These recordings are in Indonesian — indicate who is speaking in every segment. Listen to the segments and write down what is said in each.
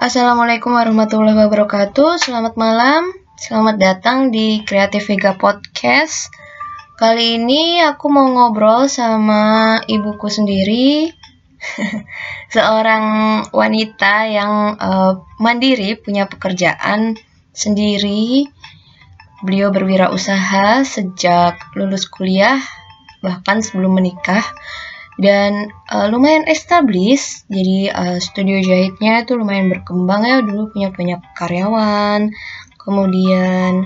Speaker 1: Assalamualaikum warahmatullahi wabarakatuh. Selamat malam. Selamat datang di Creative Vega Podcast. Kali ini aku mau ngobrol sama ibuku sendiri. Seorang wanita yang uh, mandiri, punya pekerjaan sendiri. Beliau berwirausaha sejak lulus kuliah, bahkan sebelum menikah dan uh, lumayan established jadi uh, studio jahitnya itu lumayan berkembang ya. Dulu punya banyak karyawan. Kemudian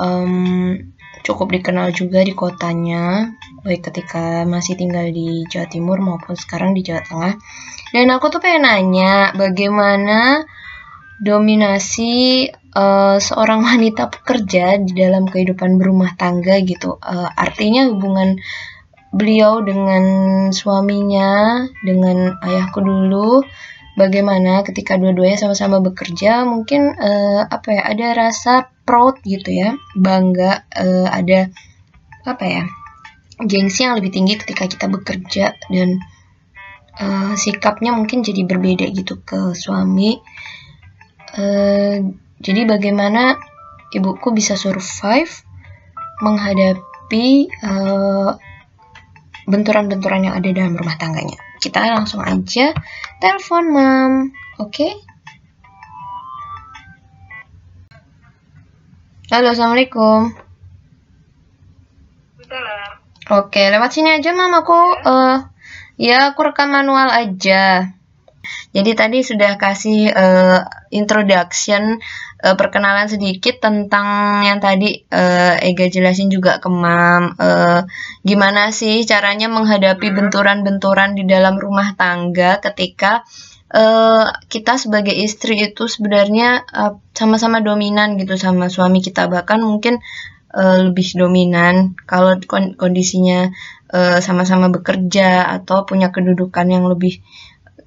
Speaker 1: um, cukup dikenal juga di kotanya. Baik ketika masih tinggal di Jawa Timur maupun sekarang di Jawa Tengah. Dan aku tuh pengen nanya bagaimana dominasi uh, seorang wanita pekerja di dalam kehidupan berumah tangga gitu? Uh, artinya hubungan beliau dengan suaminya, dengan ayahku dulu, bagaimana ketika dua-duanya sama-sama bekerja, mungkin uh, apa ya, ada rasa proud gitu ya, bangga, uh, ada apa ya, gengsi yang lebih tinggi ketika kita bekerja dan uh, sikapnya mungkin jadi berbeda gitu ke suami. Uh, jadi bagaimana ibuku bisa survive menghadapi benturan-benturan yang ada dalam rumah tangganya. Kita langsung aja telepon mam, oke? Okay? Halo, assalamualaikum. Oke, lewat sini aja mam aku. Uh, ya aku rekam manual aja. Jadi tadi sudah kasih uh, introduction uh, perkenalan sedikit tentang yang tadi uh, Ega jelasin juga ke Mam uh, gimana sih caranya menghadapi hmm. benturan-benturan di dalam rumah tangga ketika uh, kita sebagai istri itu sebenarnya sama-sama uh, dominan gitu sama suami kita bahkan mungkin uh, lebih dominan kalau kondisinya sama-sama uh, bekerja atau punya kedudukan yang lebih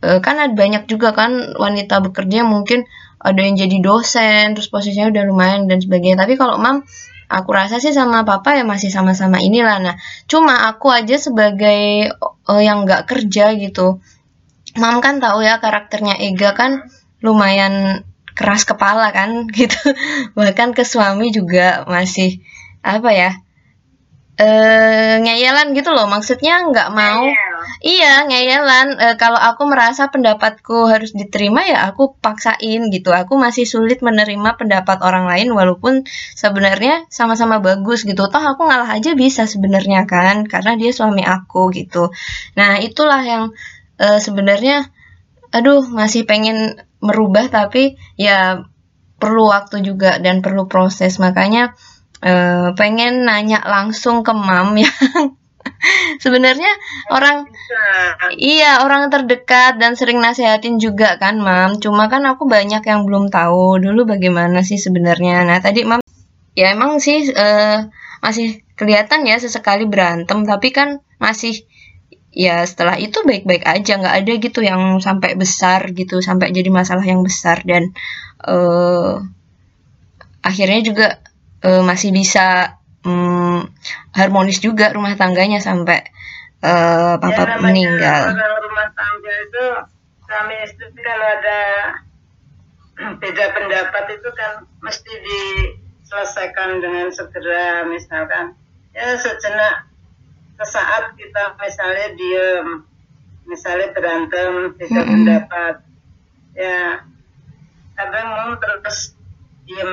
Speaker 1: uh, kan ada banyak juga kan wanita bekerja mungkin ada yang jadi dosen terus posisinya udah lumayan dan sebagainya. Tapi kalau mam aku rasa sih sama papa ya masih sama-sama inilah. Nah cuma aku aja sebagai uh, yang nggak kerja gitu mam kan tahu ya karakternya Ega kan lumayan keras kepala kan gitu. Bahkan ke suami juga masih apa ya eh ngeyelan gitu loh. Maksudnya nggak mau iya ngeyelan. E, kalau aku merasa pendapatku harus diterima ya aku paksain gitu. Aku masih sulit menerima pendapat orang lain walaupun sebenarnya sama-sama bagus gitu. Toh aku ngalah aja bisa sebenarnya kan karena dia suami aku gitu. Nah itulah yang e, sebenarnya aduh masih pengen merubah tapi ya perlu waktu juga dan perlu proses. Makanya uh, pengen nanya langsung ke mam yang sebenarnya orang iya orang terdekat dan sering nasehatin juga kan mam? Cuma kan aku banyak yang belum tahu dulu bagaimana sih sebenarnya. Nah tadi mam ya emang sih uh, masih kelihatan ya sesekali berantem tapi kan masih ya setelah itu baik-baik aja nggak ada gitu yang sampai besar gitu sampai jadi masalah yang besar dan uh, akhirnya juga uh, masih bisa harmonis juga rumah tangganya sampai uh, papa ya, meninggal.
Speaker 2: rumah tangga itu kami istri kalau ada beda pendapat itu kan mesti diselesaikan dengan segera misalkan ya sejenak sesaat kita misalnya diem misalnya berantem beda mm -hmm. pendapat ya kadang mau terus diem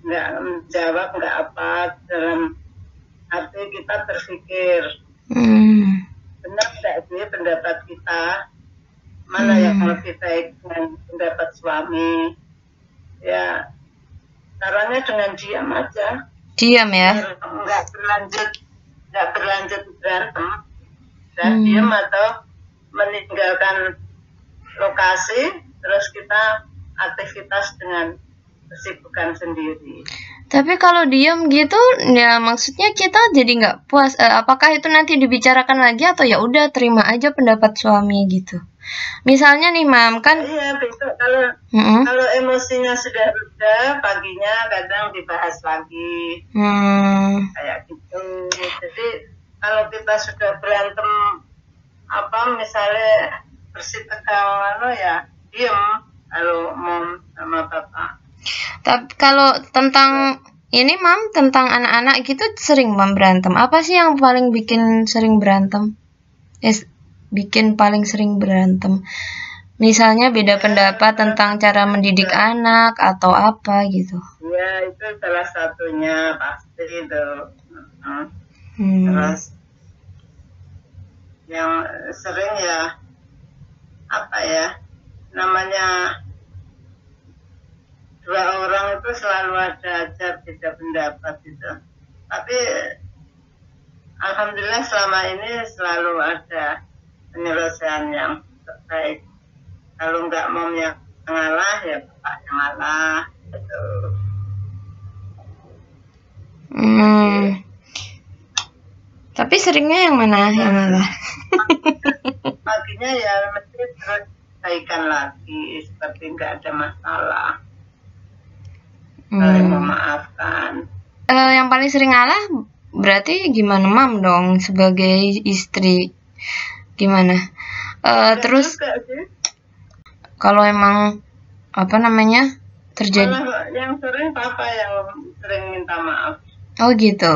Speaker 2: nggak menjawab nggak apa dalam arti kita berpikir hmm. benar tidak sih pendapat kita mana hmm. yang lebih baik dengan pendapat suami ya caranya dengan diam aja
Speaker 1: diam ya
Speaker 2: nggak berlanjut nggak berlanjut berantem dan hmm. diam atau meninggalkan lokasi terus kita aktivitas dengan kesibukan sendiri.
Speaker 1: Tapi kalau diem gitu, ya maksudnya kita jadi nggak puas. Eh, apakah itu nanti dibicarakan lagi atau ya udah terima aja pendapat suami gitu? Misalnya nih, mam kan?
Speaker 2: Iya, besok kalau mm -hmm. kalau emosinya sudah reda, paginya kadang dibahas lagi. Hmm. Kayak gitu. Jadi kalau kita sudah berantem apa misalnya bersih tegang ya diem kalau mom sama bapak
Speaker 1: Tapi kalau tentang ini mam tentang anak-anak gitu sering mam berantem. Apa sih yang paling bikin sering berantem? Yes, bikin paling sering berantem. Misalnya beda pendapat tentang cara mendidik anak atau apa gitu.
Speaker 2: ya itu salah satunya pasti itu. Hmm. terus yang sering ya apa ya namanya dua orang itu selalu ada aja beda pendapat gitu tapi alhamdulillah selama ini selalu ada penyelesaian yang baik kalau nggak mau yang ngalah ya bapak yang ngalah gitu.
Speaker 1: Hmm. Tapi seringnya yang mana yang malah?
Speaker 2: paginya ya mesti terus baikan lagi seperti nggak ada masalah saling
Speaker 1: Hmm.
Speaker 2: memaafkan
Speaker 1: Eh, yang paling sering ngalah berarti gimana mam dong sebagai istri gimana? Eh, terus kalau emang apa namanya terjadi
Speaker 2: malah yang sering papa yang sering minta maaf
Speaker 1: oh gitu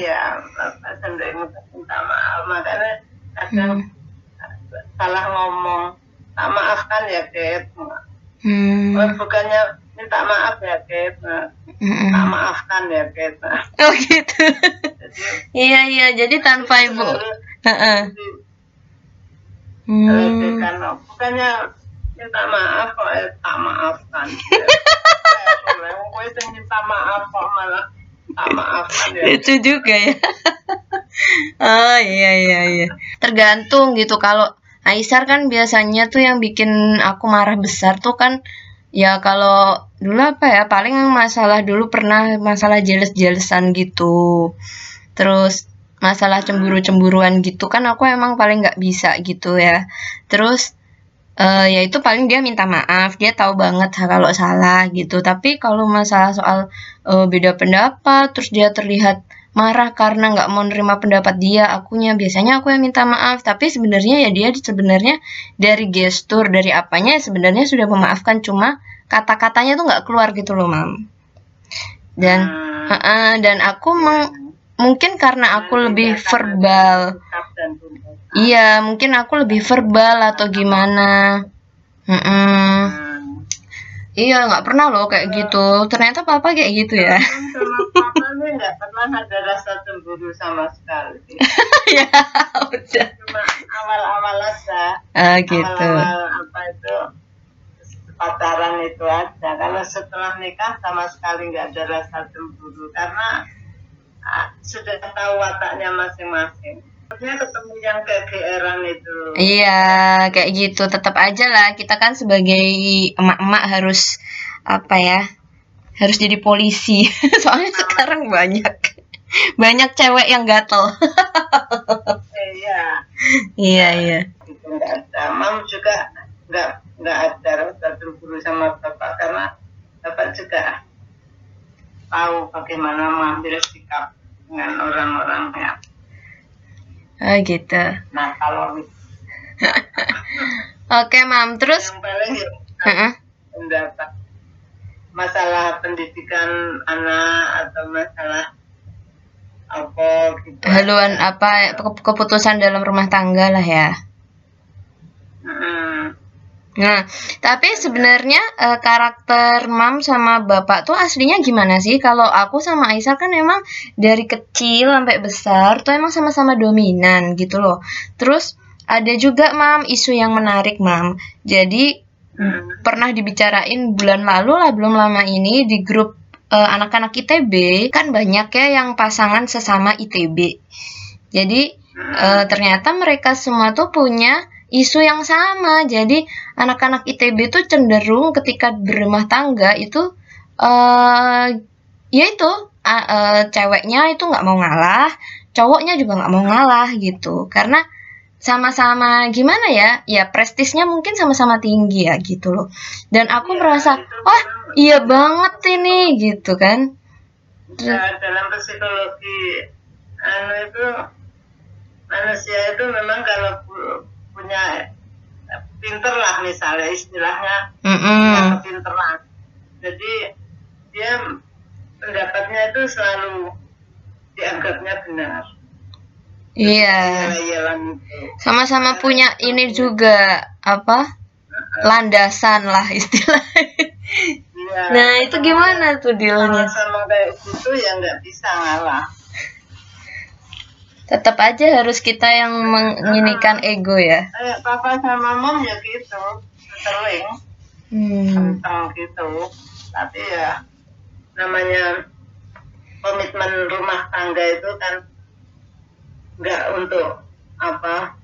Speaker 2: iya papa sering minta maaf makanya kadang
Speaker 1: hmm.
Speaker 2: salah ngomong tak maafkan ya Ket
Speaker 1: Hmm.
Speaker 2: Bukannya minta maaf ya Ket
Speaker 1: Mm-mm.
Speaker 2: tak maafkan ya Ket
Speaker 1: oh gitu iya iya jadi tanpa ibu Hmm.
Speaker 2: Oh, bukannya minta maaf kok eh, tak maafkan. Gue sing minta maaf kok malah tak maafkan ya.
Speaker 1: Itu juga ya. oh iya iya iya. Tergantung gitu kalau Aisyar kan biasanya tuh yang bikin aku marah besar tuh kan ya kalau dulu apa ya paling masalah dulu pernah masalah jealous-jealousan gitu. Terus masalah cemburu-cemburuan gitu kan aku emang paling nggak bisa gitu ya. Terus eh ya itu paling dia minta maaf, dia tahu banget kalau salah gitu. Tapi kalau masalah soal eh, beda pendapat, terus dia terlihat marah karena nggak mau nerima pendapat dia, akunya biasanya aku yang minta maaf. Tapi sebenarnya ya dia sebenarnya dari gestur, dari apanya sebenarnya sudah memaafkan, cuma kata-katanya tuh nggak keluar gitu loh, mam. Dan
Speaker 2: Hmm,
Speaker 1: Heeh, dan aku meng- mungkin karena aku lebih verbal. Iya, mungkin aku lebih verbal atau gimana.
Speaker 2: Hmm.
Speaker 1: Iya, nggak pernah loh kayak gitu. Ternyata papa kayak gitu ya.
Speaker 2: Sama papa nggak pernah ada rasa cemburu sama sekali.
Speaker 1: ya, udah.
Speaker 2: Cuma awal-awal aja.
Speaker 1: Ah, gitu.
Speaker 2: Awal-awal apa itu pacaran itu aja. Kalau setelah nikah sama sekali nggak ada rasa cemburu karena ah, sudah tahu wataknya masing-masing. Maksudnya ketemu yang kegeeran itu.
Speaker 1: Iya, kayak gitu. Tetap aja lah, kita kan sebagai emak-emak harus apa ya? Harus jadi polisi. Soalnya sekarang banyak banyak cewek yang gatel.
Speaker 2: Eh, iya,
Speaker 1: iya, iya.
Speaker 2: itu nggak ada. Mam juga nggak nggak ada cemburu sama bapak karena bapak juga tahu bagaimana mengambil sikap dengan orang-orang ya.
Speaker 1: Oh, gitu.
Speaker 2: Nah kalau
Speaker 1: Oke, Mam. Terus
Speaker 2: yang paling ya
Speaker 1: Heeh.
Speaker 2: pendapat masalah pendidikan anak atau masalah apa gitu
Speaker 1: haluan apa ke- keputusan dalam rumah tangga lah ya.
Speaker 2: Hmm.
Speaker 1: Nah, tapi sebenarnya eh, karakter mam sama bapak tuh aslinya gimana sih? Kalau aku sama Aisyah kan emang dari kecil sampai besar tuh emang sama-sama dominan gitu loh. Terus ada juga mam isu yang menarik mam. Jadi
Speaker 2: Hmm.
Speaker 1: pernah dibicarain bulan lalu lah belum lama ini di grup eh, anak-anak ITB kan banyak ya yang pasangan sesama ITB. Jadi eh, ternyata mereka semua tuh punya isu yang sama. Jadi anak-anak ITB tuh cenderung ketika berumah tangga itu eh ya itu a- eh, ceweknya itu nggak mau ngalah, cowoknya juga nggak mau ngalah gitu. Karena sama-sama gimana ya? Ya prestisnya mungkin sama-sama tinggi ya gitu loh. Dan aku
Speaker 2: Ya,
Speaker 1: merasa,
Speaker 2: itu
Speaker 1: wah
Speaker 2: memang-
Speaker 1: iya banget ini gitu kan.
Speaker 2: Ya, dalam psikologi anu itu manusia itu memang kalau punya pinter lah misalnya istilahnya
Speaker 1: Mm-mm.
Speaker 2: kepinteran jadi dia pendapatnya itu selalu dianggapnya benar
Speaker 1: Iya.
Speaker 2: Yel-yelan itu
Speaker 1: Sama-sama punya ini juga apa? Landasan lah istilahnya.
Speaker 2: Iya.
Speaker 1: Nah, itu gimana tuh dealnya?
Speaker 2: sama-sama kayak gitu ya nggak bisa ngalah
Speaker 1: Tetap aja harus kita yang menginikan ego ya.
Speaker 2: kayak papa sama mom ya gitu sering.
Speaker 1: Hmm.
Speaker 2: tentang gitu. Tapi ya namanya komitmen rumah tangga itu kan nggak untuk apa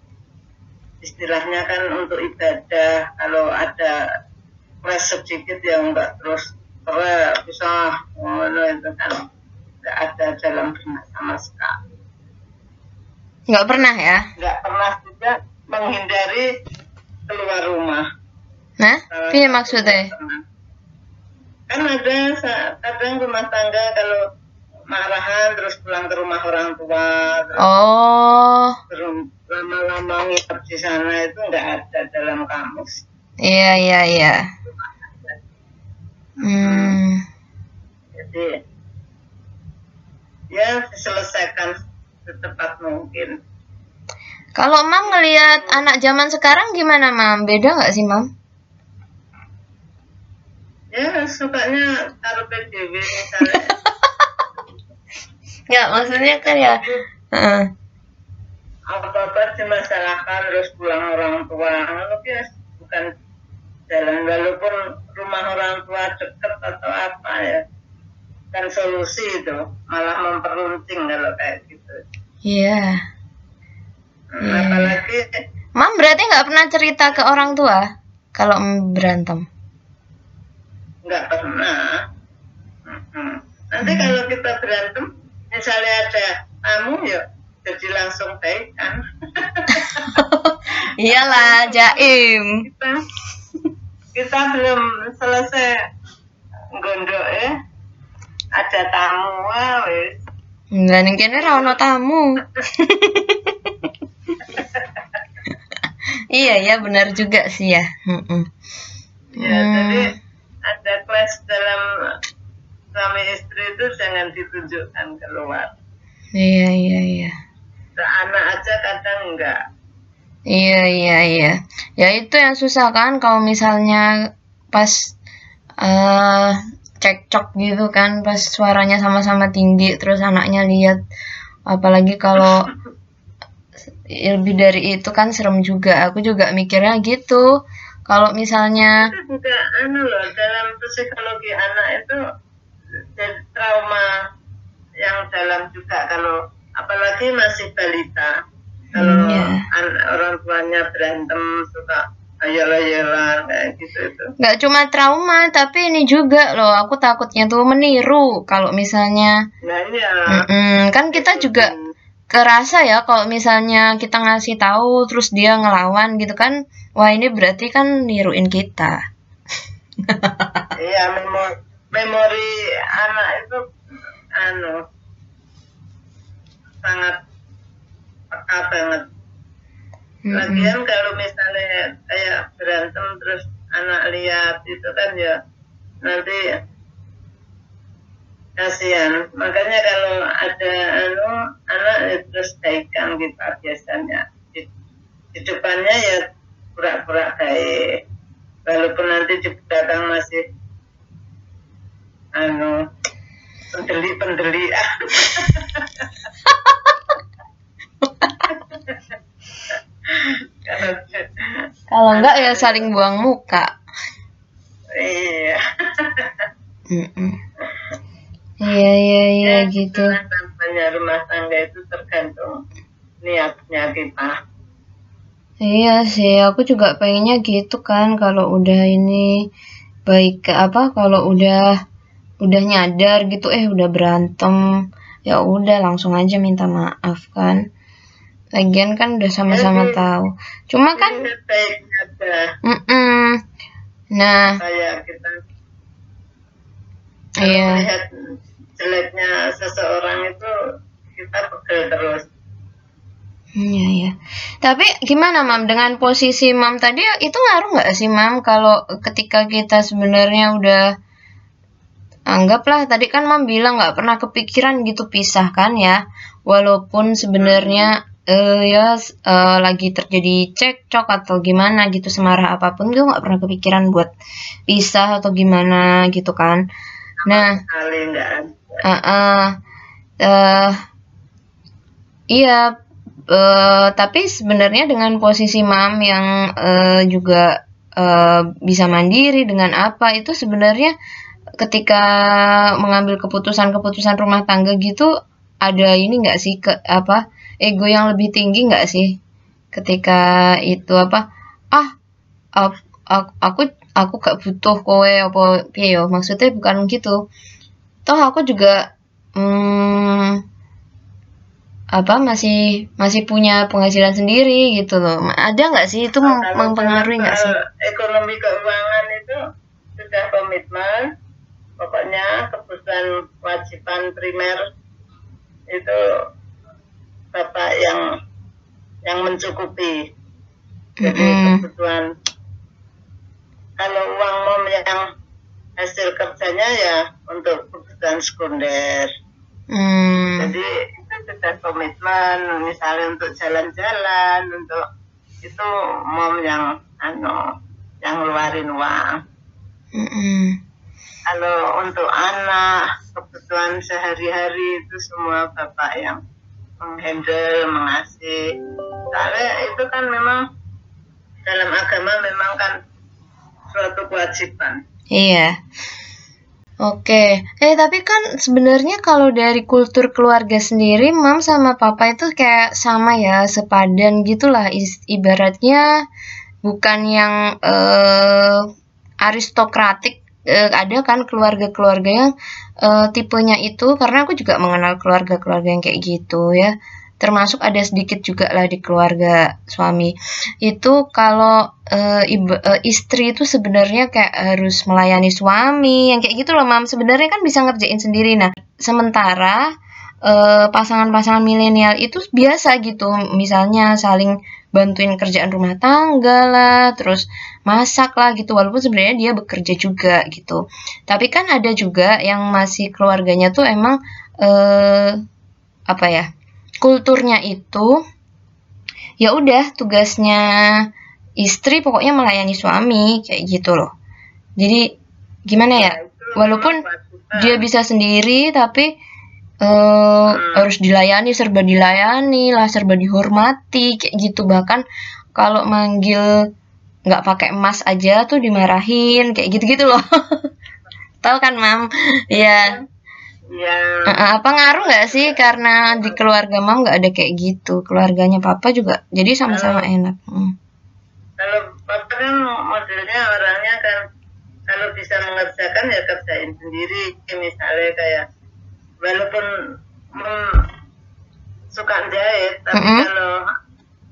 Speaker 2: istilahnya kan untuk ibadah. Kalau ada kelas sedikit ya nggak terus terus bisa oh, itu kan nggak ada dalam benak sama sekali
Speaker 1: Nggak pernah ya?
Speaker 2: nggak pernah juga menghindari keluar rumah
Speaker 1: Nah, piye
Speaker 2: satu
Speaker 1: maksudnya?
Speaker 2: kan ada kadang rumah tangga kalau marahan terus pulang ke rumah orang tua
Speaker 1: Oh,
Speaker 2: lama-lama nginep di sana itu nggak ada dalam kamus
Speaker 1: iya iya iya. Hmm.
Speaker 2: jadi ya diselesaikan secepat mungkin
Speaker 1: Kalau Mam ngelihat anak zaman sekarang gimana Mam? Beda nggak sih Mam?
Speaker 2: ya sukanya taruh PDW misalnya
Speaker 1: Ya maksudnya kan ya. Heeh.
Speaker 2: apa-apa dimasalahkan terus pulang orang tua tapi ya bukan jalan walaupun rumah orang tua dekat atau apa ya kan solusi itu malah memperuncing kalau kayak gitu
Speaker 1: Iya.
Speaker 2: Hmm,
Speaker 1: Iya.
Speaker 2: apalagi
Speaker 1: Mam berarti nggak pernah cerita ke orang tua kalau berantem.
Speaker 2: nggak pernah nanti kalau kita berantem misalnya ada tamu ya jadi langsung baik kan
Speaker 1: Iyalah, jaim.
Speaker 2: kita kita belum selesai gondok ya ada tamu wah wis
Speaker 1: Enggak ning kene ra ono tamu. iya ya benar juga sih ya. Mm-mm.
Speaker 2: ya
Speaker 1: Hmm.
Speaker 2: jadi ada kelas dalam suami istri itu jangan ditunjukkan keluar
Speaker 1: Iya iya iya.
Speaker 2: Anak aja kadang enggak
Speaker 1: Iya iya iya. Ya itu yang susah kan kalau misalnya pas eh cekcok gitu kan pas suaranya sama-sama tinggi terus anaknya lihat apalagi kalau lebih dari itu kan serem juga. Aku juga mikirnya gitu. Kalau misalnya
Speaker 2: itu juga anu loh dalam psikologi anak itu trauma yang dalam juga kalau apalagi masih balita kalau
Speaker 1: Iya.
Speaker 2: an- orang tuanya berantem suka ayel-ayelan kayak gitu itu.
Speaker 1: Nggak cuma trauma tapi ini juga loh aku takutnya tuh meniru kalau misalnya
Speaker 2: nah iya.
Speaker 1: Mm-mm, kan kita juga kerasa ya kalau misalnya kita ngasih tahu terus dia ngelawan gitu kan wah ini berarti kan niruin kita.
Speaker 2: Iya memori memori anak itu anu sangat peka banget
Speaker 1: Mm-mm.
Speaker 2: Lagian kalau misalnya kayak berantem terus anak lihat itu kan ya nanti kasihan. Makanya kalau ada anu anak ya terus baikkan kita biasanya di, di depannya ya pura-pura baik. Walaupun nanti di belakang masih anu pendeli-pendeli
Speaker 1: kalau enggak ya saling buang muka
Speaker 2: iya.
Speaker 1: Iya iya iya gitu
Speaker 2: Namanya rumah tangga itu tergantung niatnya kita.
Speaker 1: iya sih aku juga pengennya gitu kan kalau udah ini baik ke apa kalau udah udah nyadar gitu eh udah berantem ya udah langsung aja minta maaf kan lagian kan udah sama-sama tahu. Cuma kan
Speaker 2: ada.
Speaker 1: Mm nah.
Speaker 2: Kita
Speaker 1: iya.
Speaker 2: melihat jeleknya seseorang itu kita pegel terus.
Speaker 1: Iya, iya. Tapi gimana, Mam? Dengan posisi Mam tadi itu ngaruh nggak sih, Mam, kalau ketika kita sebenarnya udah anggaplah tadi kan Mam bilang nggak pernah kepikiran gitu pisah kan ya, walaupun sebenarnya uh, ya uh, lagi terjadi cekcok atau gimana gitu semarah apa pun gue nggak pernah kepikiran buat pisah atau gimana gitu kan. Nah, uh, uh, uh, iya Uh, tapi sebenarnya dengan posisi mam yang uh, juga uh, bisa mandiri dengan apa itu sebenarnya ketika mengambil keputusan-keputusan rumah tangga gitu ada ini nggak sih ke apa ego yang lebih tinggi nggak sih? Ketika itu apa? Ah aku aku aku gak butuh kowe apa piye maksudnya bukan gitu. Toh aku juga hmm, apa masih masih punya penghasilan sendiri gitu loh. Ada nggak sih? Itu nah, mempengaruhi nggak sih?
Speaker 2: ekonomi keuangan itu sudah komitmen pokoknya kebutuhan wajiban primer itu bapak yang yang mencukupi jadi mm -hmm. kebutuhan kalau uang mom yang hasil kerjanya ya untuk kebutuhan sekunder mm. jadi sudah komitmen misalnya untuk jalan-jalan untuk itu mom yang anu yang ngeluarin uang mm -hmm. kalau untuk anak kebutuhan sehari-hari itu semua bapak yang menghandle mengasih. Soalnya itu kan memang dalam agama memang kan suatu kewajiban.
Speaker 1: Iya. Oke, eh tapi kan sebenarnya kalau dari kultur keluarga sendiri, mam sama papa itu kayak sama ya, sepadan gitulah. Ibaratnya bukan yang eh, aristokratik. Eh, ada kan keluarga-keluarga yang eh, tipenya itu, karena aku juga mengenal keluarga-keluarga yang kayak gitu ya. Termasuk ada sedikit juga lah di keluarga suami. Itu kalau uh, ibu, uh, istri itu sebenarnya kayak harus melayani suami yang kayak gitu loh mam. Sebenarnya kan bisa ngerjain sendiri. Nah sementara pasangan pasangan-pasangan milenial itu biasa gitu. Misalnya saling bantuin kerjaan rumah tangga lah terus masak lah gitu walaupun sebenarnya dia bekerja juga gitu tapi kan ada juga yang masih keluarganya tuh emang uh, apa ya kulturnya itu ya udah tugasnya istri pokoknya melayani suami kayak gitu loh. Jadi gimana ya? Walaupun dia bisa sendiri tapi uh, harus dilayani serba dilayani lah serba dihormati kayak gitu bahkan kalau manggil nggak pakai emas aja tuh dimarahin kayak gitu-gitu loh. Tahu kan, Mam? Ya.
Speaker 2: Ya.
Speaker 1: apa ngaruh nggak sih karena di keluarga mam nggak ada kayak gitu, keluarganya papa juga jadi sama-sama enak.
Speaker 2: Hmm. Kalau papa kan modelnya orangnya kan kalau bisa mengerjakan ya kerjain sendiri, misalnya kayak walaupun hmm, suka jahit, tapi mm -hmm. kalau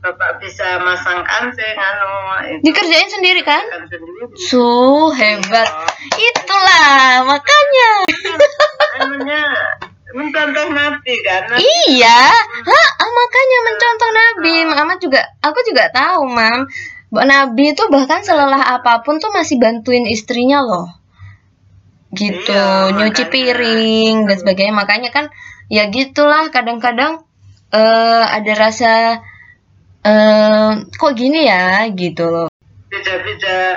Speaker 2: bapak bisa masang kancing anu
Speaker 1: dikerjain sendiri kan? su hebat. Oh. itulah makanya.
Speaker 2: Anunya mencontoh nabi kan?
Speaker 1: Iya. ha, makanya mencontoh nabi. Mama juga aku juga tahu mam. Nabi itu bahkan selelah apa pun tuh masih bantuin istrinya loh gitu iya, nyuci piring dan sebagainya. Makanya kan ya gitulah kadang-kadang uh, ada rasa uh, kok gini ya gitu loh.
Speaker 2: Beda-beda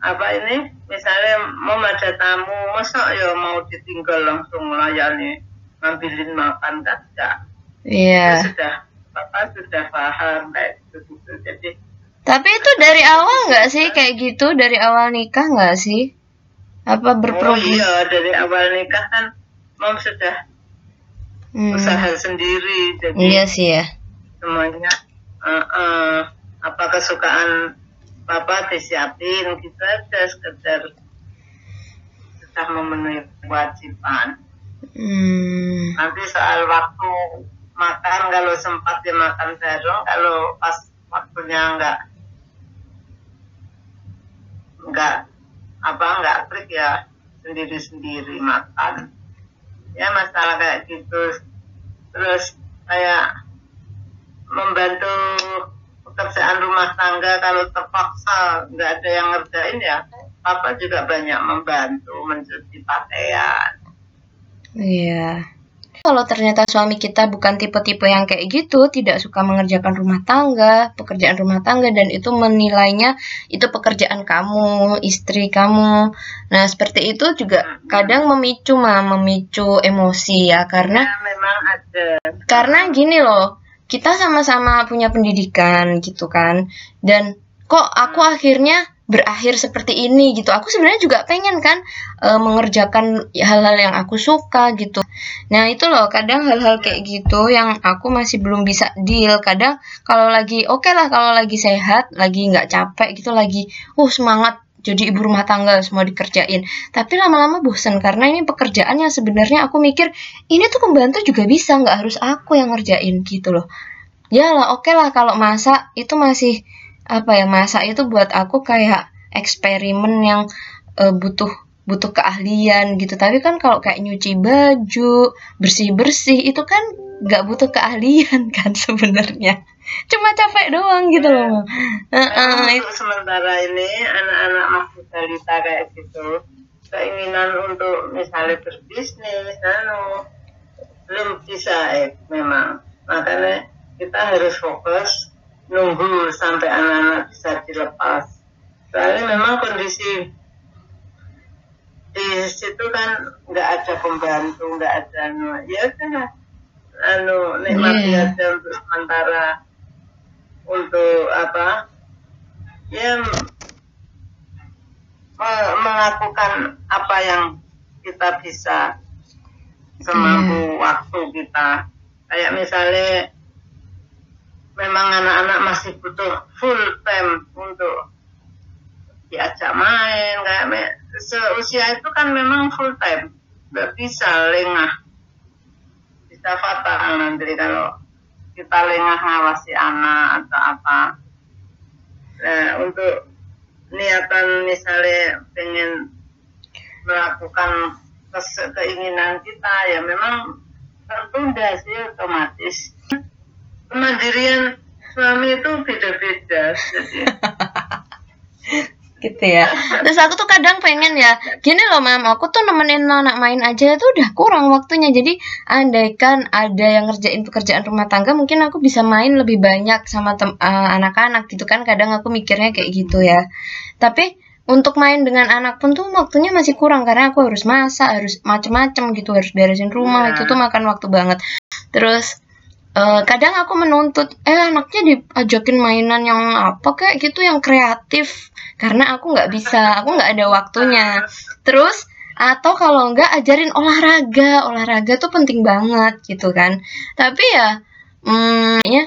Speaker 2: apa ini? Misalnya mau ada tamu masa ya mau ditinggal langsung melayani ngambilin makan kan enggak?
Speaker 1: Iya.
Speaker 2: Sudah bapak sudah paham kayak gitu, gitu jadi
Speaker 1: tapi itu dari awal nggak sih kayak gitu? Dari awal nikah nggak sih apa berprogram oh
Speaker 2: iya dari awal nikah kan mom sudah hmm. usaha sendiri jadi
Speaker 1: iya sih ya
Speaker 2: semuanya uh, uh, apa kesukaan Bapak disiapin gitu aja sekedar sudah memenuhi kewajiban. Hmm. Nanti soal waktu makan kalau sempat ya makan bareng, kalau pas waktunya enggak enggak apa enggak klik ya sendiri-sendiri makan. Ya masalah kayak gitu. Terus kayak membantu pekerjaan rumah tangga kalau terpaksa nggak ada yang ngerjain ya papa juga banyak membantu mencuci pakaian
Speaker 1: Iya. Kalau ternyata suami kita bukan tipe-tipe yang kayak gitu, tidak suka mengerjakan rumah tangga, pekerjaan rumah tangga, dan itu menilainya itu pekerjaan kamu, istri kamu. Nah, seperti itu juga kadang memicu, mah, memicu emosi ya, karena
Speaker 2: ya, memang ada.
Speaker 1: karena gini loh, kita sama-sama punya pendidikan gitu kan, dan kok aku akhirnya berakhir seperti ini gitu. Aku sebenarnya juga pengen kan e, mengerjakan hal-hal yang aku suka gitu. Nah itu loh kadang hal-hal kayak gitu yang aku masih belum bisa deal. Kadang kalau lagi oke okay lah kalau lagi sehat, lagi nggak capek gitu, lagi uh semangat jadi ibu rumah tangga semua dikerjain. Tapi lama-lama bosen karena ini pekerjaan yang sebenarnya aku mikir ini tuh pembantu juga bisa nggak harus aku yang ngerjain gitu loh. Ya lah oke okay lah kalau masak itu masih apa ya masak itu buat aku kayak eksperimen yang uh, butuh butuh keahlian gitu. Tapi kan kalau kayak nyuci baju bersih bersih itu kan nggak butuh keahlian kan sebenarnya. Cuma capek doang gitu loh.
Speaker 2: Uh, uh, untuk sementara ini anak-anak masih balita kayak gitu keinginan untuk misalnya berbisnis anu belum bisa eh memang. Makanya kita harus fokus nunggu sampai anak-anak bisa dilepas. Soalnya memang kondisi di situ kan nggak ada pembantu, nggak ada anu, ya kan anu nikmati yeah. aja untuk sementara untuk apa ya melakukan apa yang kita bisa semampu yeah. waktu kita kayak misalnya memang anak-anak masih butuh full time untuk diajak main kayak seusia itu kan memang full time. Nggak bisa lengah. Bisa fatal nanti kalau kita lengah ngawasi anak atau apa. Nah untuk niatan misalnya pengen melakukan keinginan kita ya memang tertunda sih otomatis. Kemandirian suami itu beda-beda
Speaker 1: gitu ya. Terus aku tuh kadang pengen ya gini loh mam aku tuh nemenin anak main aja itu udah kurang waktunya. Jadi andaikan ada yang ngerjain pekerjaan rumah tangga mungkin aku bisa main lebih banyak sama anak uh, anak-anak gitu kan. Kadang aku mikirnya kayak gitu ya. Tapi untuk main dengan anak pun tuh waktunya masih kurang karena aku harus masak harus macem-macem gitu harus beresin rumah. Nah. itu tuh makan waktu banget. Terus uh, kadang aku menuntut eh anaknya diajakin mainan yang apa kayak gitu yang kreatif. Karena aku nggak bisa aku nggak ada waktunya. Terus atau kalau nggak ajarin olahraga. Olahraga tuh penting banget gitu kan. Tapi ya hmm, ya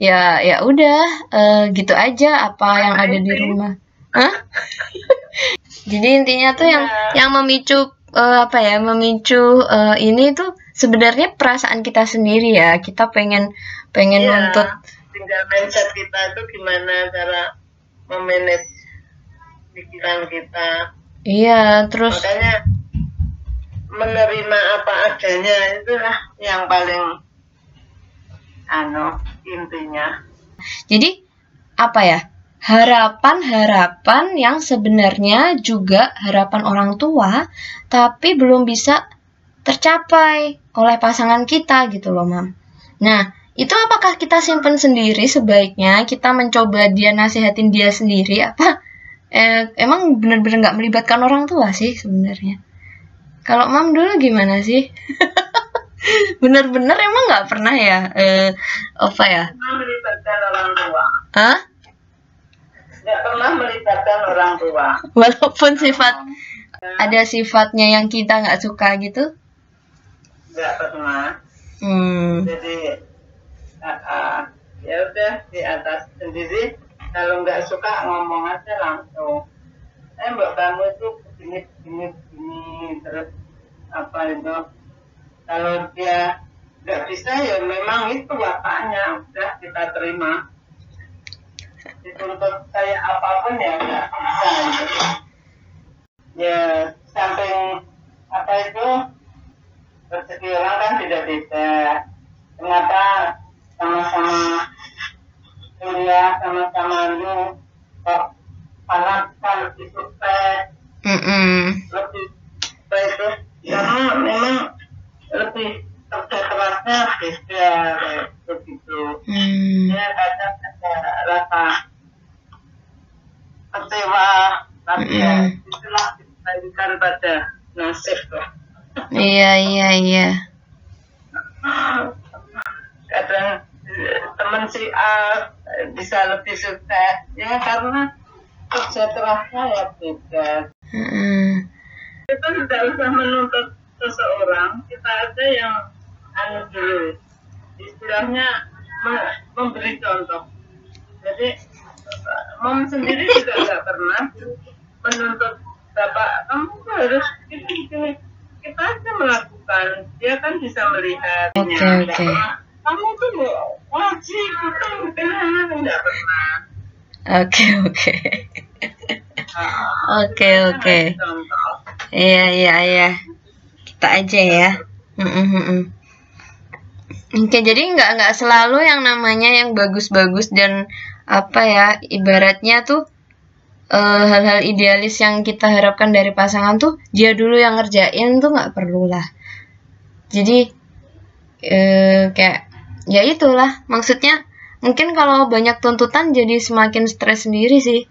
Speaker 1: ya ya udah uh, gitu aja apa yang ada di rumah. Hah? jadi intinya tuh yang iya. yang memicu uh, apa ya memicu uh, ini tuh sebenarnya perasaan kita sendiri ya. Kita pengen pengen
Speaker 2: iya,
Speaker 1: nuntut.
Speaker 2: tinggal mindset kita itu gimana cara memanage pikiran kita.
Speaker 1: Iya terus
Speaker 2: makanya menerima apa adanya itulah yang paling anu intinya.
Speaker 1: Jadi apa ya? Harapan-harapan yang sebenarnya juga harapan orang tua tapi belum bisa tercapai oleh pasangan kita gitu loh mam. Nah itu apakah kita simpen sendiri sebaiknya kita mencoba dia nasihatin dia sendiri apa eh, emang benar-benar nggak melibatkan orang tua sih sebenarnya. Kalau mam dulu gimana sih? Bener-bener emang nggak pernah ya eh, apa ya?
Speaker 2: Melibatkan orang tua.
Speaker 1: Hah?
Speaker 2: Nggak pernah melibatkan orang tua.
Speaker 1: Walaupun sifat ada sifatnya yang kita nggak suka gitu?
Speaker 2: Nggak pernah.
Speaker 1: Hmm.
Speaker 2: jadi uh, uh, ya udah di atas sendiri. Kalau nggak suka ngomong aja langsung. Eh mbak kamu itu begini begini begini terus apa itu? Kalau dia nggak bisa ya memang itu wataknya udah kita terima. Dituntut kayak apa pun ya nggak bisa. Gitu. ya samping apa itu rezeki orang kan beda-beda kenapa sama-sama sama-sama nu kok panaskan lebih sukses lebih baik tuh karena memang lebih kerja kerasnya beda kayak begitu.
Speaker 1: Hmm.
Speaker 2: ya kadang ada rasa kecewa tapi ya
Speaker 1: Mm-mm.
Speaker 2: itulah dikembalikan pada nasib lah
Speaker 1: Iya, iya, iya.
Speaker 2: kadang eh, teman si A eh, bisa lebih sukses ya karena kerja kerasnya ya beda.
Speaker 1: Mm-mm.
Speaker 2: kita tidak usah menuntut seseorang. Kita aja yang anu dulu. Istilahnya me- memberi contoh. Jadi mom sendiri juga nggak pernah menuntut bapak kamu harus gini gini kita aja melakukan dia kan bisa melihat
Speaker 1: Oke,
Speaker 2: Nggak
Speaker 1: oke.
Speaker 2: pernah, kamu tuh nggak wajib kamu kenapa nggak pernah
Speaker 1: Oke, oke.
Speaker 2: Ah,
Speaker 1: Oke, oke. Iya, iya, iya. Kita aja ya. Mm-mm, mm-mm. Oke, jadi nggak nggak selalu yang namanya yang bagus-bagus dan apa ya ibaratnya tuh eh, hal-hal idealis yang kita harapkan dari pasangan tuh dia dulu yang ngerjain tuh nggak perlu lah. Jadi eh, kayak ya itulah maksudnya mungkin kalau banyak tuntutan jadi semakin stres sendiri sih.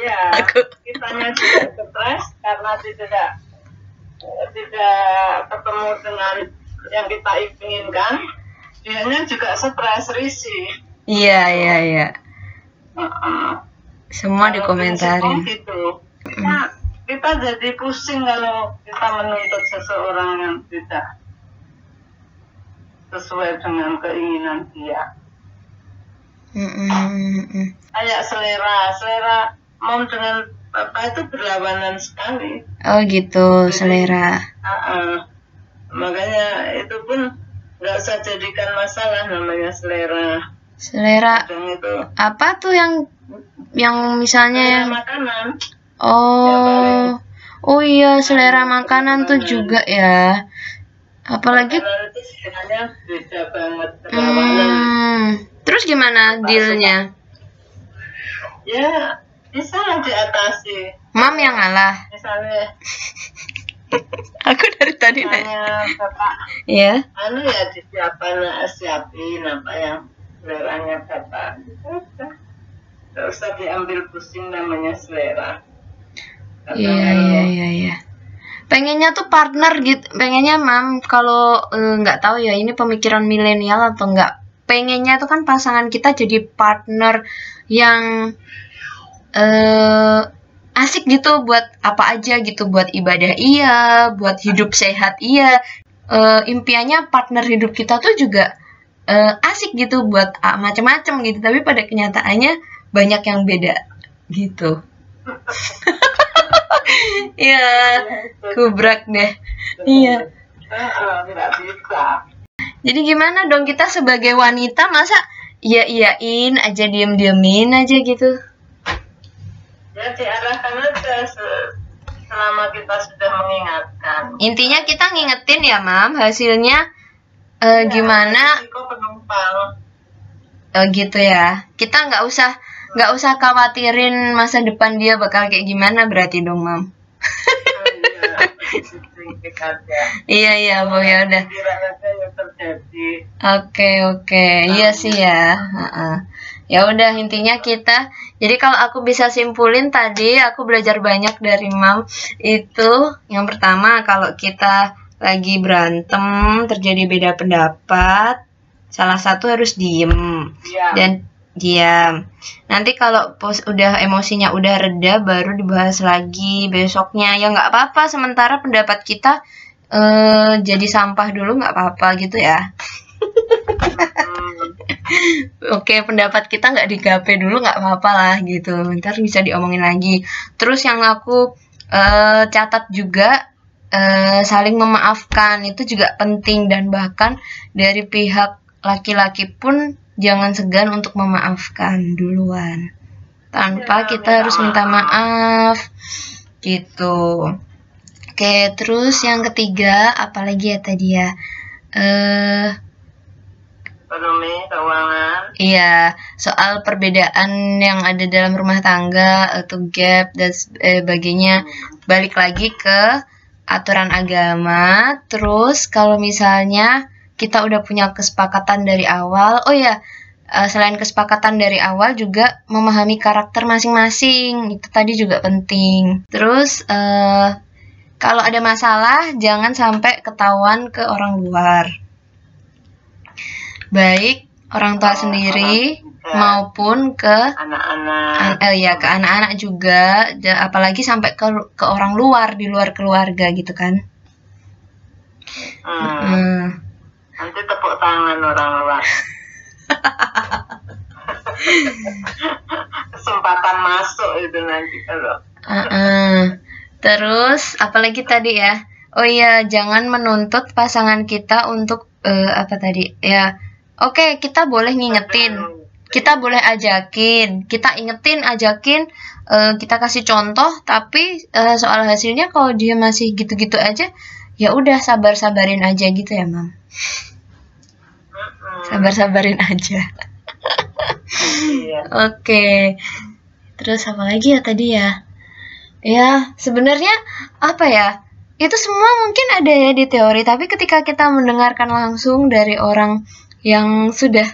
Speaker 2: Iya,
Speaker 1: Aku-
Speaker 2: kitanya juga stres karena tidak tidak ketemu dengan yang kita inginkan. Dianya juga stres risih.
Speaker 1: Iya, iya, iya. Semua
Speaker 2: Kalau
Speaker 1: dikomentari.
Speaker 2: prinsipnya gitu. Nah, kita jadi pusing kalau kita menuntut seseorang yang tidak sesuai dengan keinginan dia.
Speaker 1: Mm-mm.
Speaker 2: Kayak selera, selera mom dengan bapak itu berlawanan sekali.
Speaker 1: Oh gitu, selera.
Speaker 2: Ah, ah. makanya itu pun nggak usah jadikan masalah namanya selera.
Speaker 1: Selera
Speaker 2: itu
Speaker 1: apa tuh yang yang misalnya
Speaker 2: selera makanan.
Speaker 1: oh oh iya selera makanan tuh juga ya. Apalagi hmm, terus gimana dealnya?
Speaker 2: Ya bisa lah diatasi.
Speaker 1: Mam yang ngalah.
Speaker 2: Misalnya,
Speaker 1: Aku dari tadi nanya.
Speaker 2: bapak
Speaker 1: Ya.
Speaker 2: anu ya disiapin siapin apa yang seleranya bapak. Nggak usah diambil pusing namanya selera. Karena
Speaker 1: Iya
Speaker 2: kalau
Speaker 1: iya iya iya. Pengennya tuh partner gitu. Pengennya mam kalau eh, nggak tahu ya ini pemikiran milenial atau enggak. Pengennya tuh kan pasangan kita jadi partner yang eh asik gitu buat apa aja gitu buat ibadah iya, buat hidup sehat iya. Eh, impiannya partner hidup kita tuh juga eh, asik gitu buat ah, macem-macem gitu. Tapi pada kenyataannya banyak yang beda gitu. Iya, kubrak deh. Iya. Jadi gimana dong kita sebagai wanita masa iya iyain aja diem diemin aja gitu?
Speaker 2: Ya diarahkan aja se- selama kita sudah mengingatkan.
Speaker 1: Intinya kita ngingetin ya mam hasilnya eh, gimana
Speaker 2: Risiko penumpang.
Speaker 1: eh, gitu ya. Kita nggak usah nggak usah khawatirin masa depan dia bakal kayak gimana berarti dong mam.
Speaker 2: Iya.
Speaker 1: Iya iya bu ya udah.
Speaker 2: Kiranya aja yang terjadi.
Speaker 1: Oke oke iya sih ya. Ya udah intinya kita. Jadi kalau aku bisa simpulin tadi aku belajar banyak dari Mam itu yang pertama kalau kita lagi berantem terjadi beda pendapat salah satu harus diem
Speaker 2: Iya.
Speaker 1: dan diam. Nanti kalau pos udah emosinya udah reda baru dibahas lagi besoknya ya nggak apa-apa sementara pendapat kita eh jadi sampah dulu nggak apa-apa gitu ya. Oke, pendapat kita nggak digape dulu nggak apa-apa lah gitu. Ntar bisa diomongin lagi. Terus yang aku eh, catat juga eh, saling memaafkan itu juga penting dan bahkan dari pihak laki-laki pun jangan segan untuk memaafkan duluan tanpa
Speaker 2: Ya,
Speaker 1: kita harus minta maaf gitu. Oke, terus yang ketiga apalagi ya tadi ya? Eh
Speaker 2: Ekonomi, keuangan.
Speaker 1: Iya, soal perbedaan yang ada dalam rumah tangga atau gap dan sebagainya balik lagi ke aturan agama. Terus kalau misalnya kita udah punya kesepakatan dari awal, oh ya, uh, selain kesepakatan dari awal juga memahami karakter masing-masing. Itu tadi juga penting. Terus uh, kalau ada masalah jangan sampai ketahuan ke orang luar. Baik orang tua oh, sendiri maupun ke
Speaker 2: anak-anak.
Speaker 1: eh, ya ke anak-anak juga. Apalagi sampai ke ke orang luar di luar keluarga gitu kan.
Speaker 2: Hmm. Hmm. Nanti tepuk tangan orang luar. Kesempatan masuk itu nanti kalau. Uh
Speaker 1: -uh. terus apalagi tadi ya? Oh iya jangan menuntut pasangan kita untuk uh, apa tadi? Ya oke okay, kita boleh ngingetin. Kita boleh ajakin. Kita ingetin ajakin uh, kita kasih contoh tapi uh, soal hasilnya kalau dia masih gitu-gitu aja ya udah sabar-sabarin aja gitu ya mam sabar-sabarin aja
Speaker 2: iya.
Speaker 1: oke okay. terus apa lagi ya tadi ya ya sebenarnya apa ya itu semua mungkin ada ya di teori tapi ketika kita mendengarkan langsung dari orang yang sudah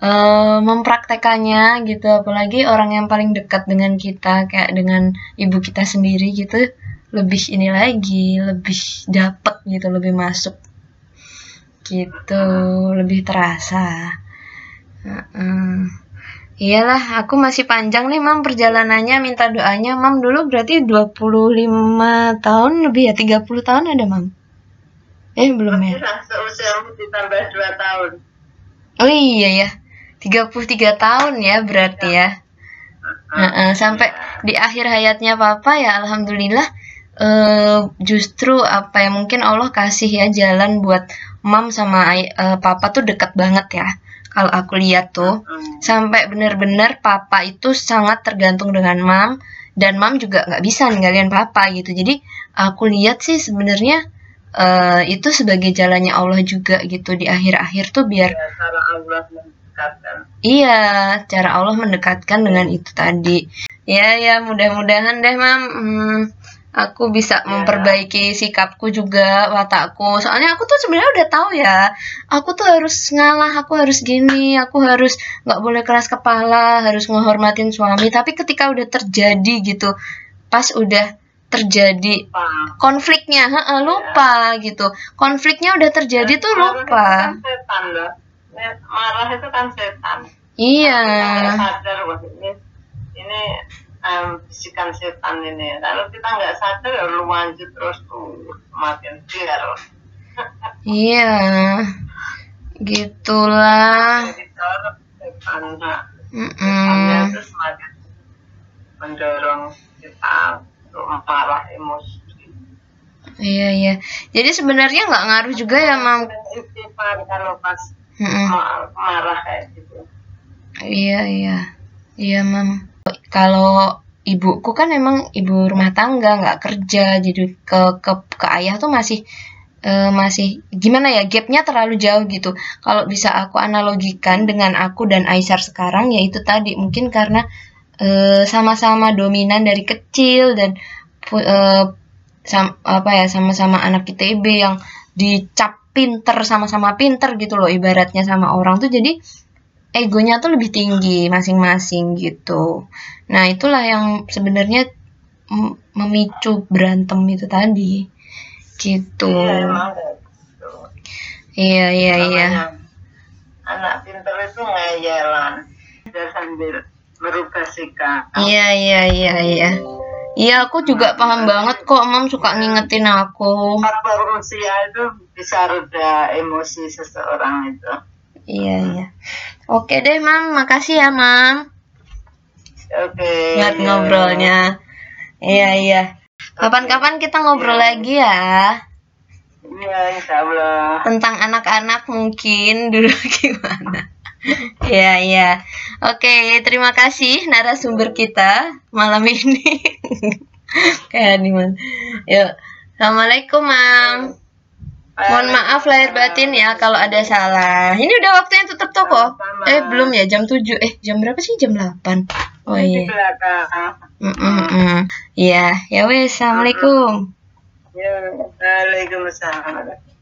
Speaker 1: uh, mempraktekannya gitu apalagi orang yang paling dekat dengan kita kayak dengan ibu kita sendiri gitu lebih ini lagi lebih dapet gitu lebih masuk gitu lebih terasa. Uh -uh. iyalah aku masih panjang nih mam perjalanannya. Minta doanya mam dulu berarti 25 tahun lebih ya? 30 tahun ada mam? Eh belum ya?
Speaker 2: Seusiamu ditambah 2 tahun.
Speaker 1: Oh iya ya. 33 tahun ya berarti ya. Uh -uh. sampai di akhir hayatnya papa ya alhamdulillah uh, justru apa ya mungkin Allah kasih ya jalan buat mam sama uh, papa tuh deket banget ya kalau aku lihat tuh. Sampai bener-bener papa itu sangat tergantung dengan mam dan mam juga nggak bisa ninggalin papa gitu. Jadi aku lihat sih sebenarnya uh, itu sebagai jalannya Allah juga gitu di akhir-akhir tuh biar ya,
Speaker 2: cara Allah mendekatkan.
Speaker 1: Iya cara Allah mendekatkan dengan itu tadi. Ya ya mudah-mudahan deh mam. Hmm, aku bisa yeah. memperbaiki sikapku juga watakku. Soalnya aku tuh sebenarnya udah tahu ya aku tuh harus ngalah aku harus gini aku harus nggak boleh keras kepala harus menghormatin suami. Tapi ketika udah terjadi gitu pas udah terjadi konfliknya he -he, lupa yeah. gitu. Konfliknya udah terjadi tuh lupa.
Speaker 2: kan setan, marah itu kan setan.
Speaker 1: Iya.
Speaker 2: Um, bisikan setan ini kalau kita nggak sadar ya lu lanjut terus tuh semakin biar
Speaker 1: iya gitulah
Speaker 2: setan mm -mm. itu semakin mendorong kita untuk marah emosi
Speaker 1: Iya iya. Jadi sebenarnya nggak ngaruh juga ya mam.
Speaker 2: kalau pas mm -mm. marah kayak gitu.
Speaker 1: Iya iya. Iya mam kalau ibuku kan emang ibu rumah tangga nggak kerja jadi ke ke ke ayah tuh masih uh, masih gimana ya gapnya terlalu jauh gitu. Kalau bisa aku analogikan dengan aku dan Aisyar sekarang yaitu tadi mungkin karena eh, sama-sama dominan dari kecil dan uh, sam, apa ya sama-sama anak ITB yang dicap pinter sama-sama pinter gitu loh ibaratnya sama orang tuh. Jadi egonya tuh lebih tinggi masing-masing gitu. Nah, itulah yang sebenarnya memicu berantem itu tadi. Gitu. Iya, iya, iya.
Speaker 2: Anak pintar itu ngayalan. Dia sambil merubah sikap.
Speaker 1: Iya, iya, iya, iya. Iya, aku juga paham banget kok, Mam suka ngingetin aku.
Speaker 2: Faktor usia itu bisa reda emosi seseorang itu.
Speaker 1: Iya, iya. Oke deh, Mam. Makasih ya, Mam.
Speaker 2: Oke.
Speaker 1: Buat ngobrolnya. Iya, iya. Kapan-kapan kita ngobrol ya. lagi ya.
Speaker 2: Iya, insya Allah.
Speaker 1: Tentang anak-anak mungkin dulu gimana. Iya, iya. Oke, terima kasih narasumber kita malam ini. Kayak nih, Man. Yuk. Assalamualaikum, Mam. Mohon maaf lahir batin ya kalau ada salah. Ini udah waktunya tutup toko.
Speaker 2: Sama-sama.
Speaker 1: Eh belum ya jam 7. Eh jam berapa sih? Jam 8. Oh
Speaker 2: di
Speaker 1: iya.
Speaker 2: belakang.
Speaker 1: -mm -mm. Iya, ya wes. Assalamualaikum.
Speaker 2: Ya, Waalaikumsalam.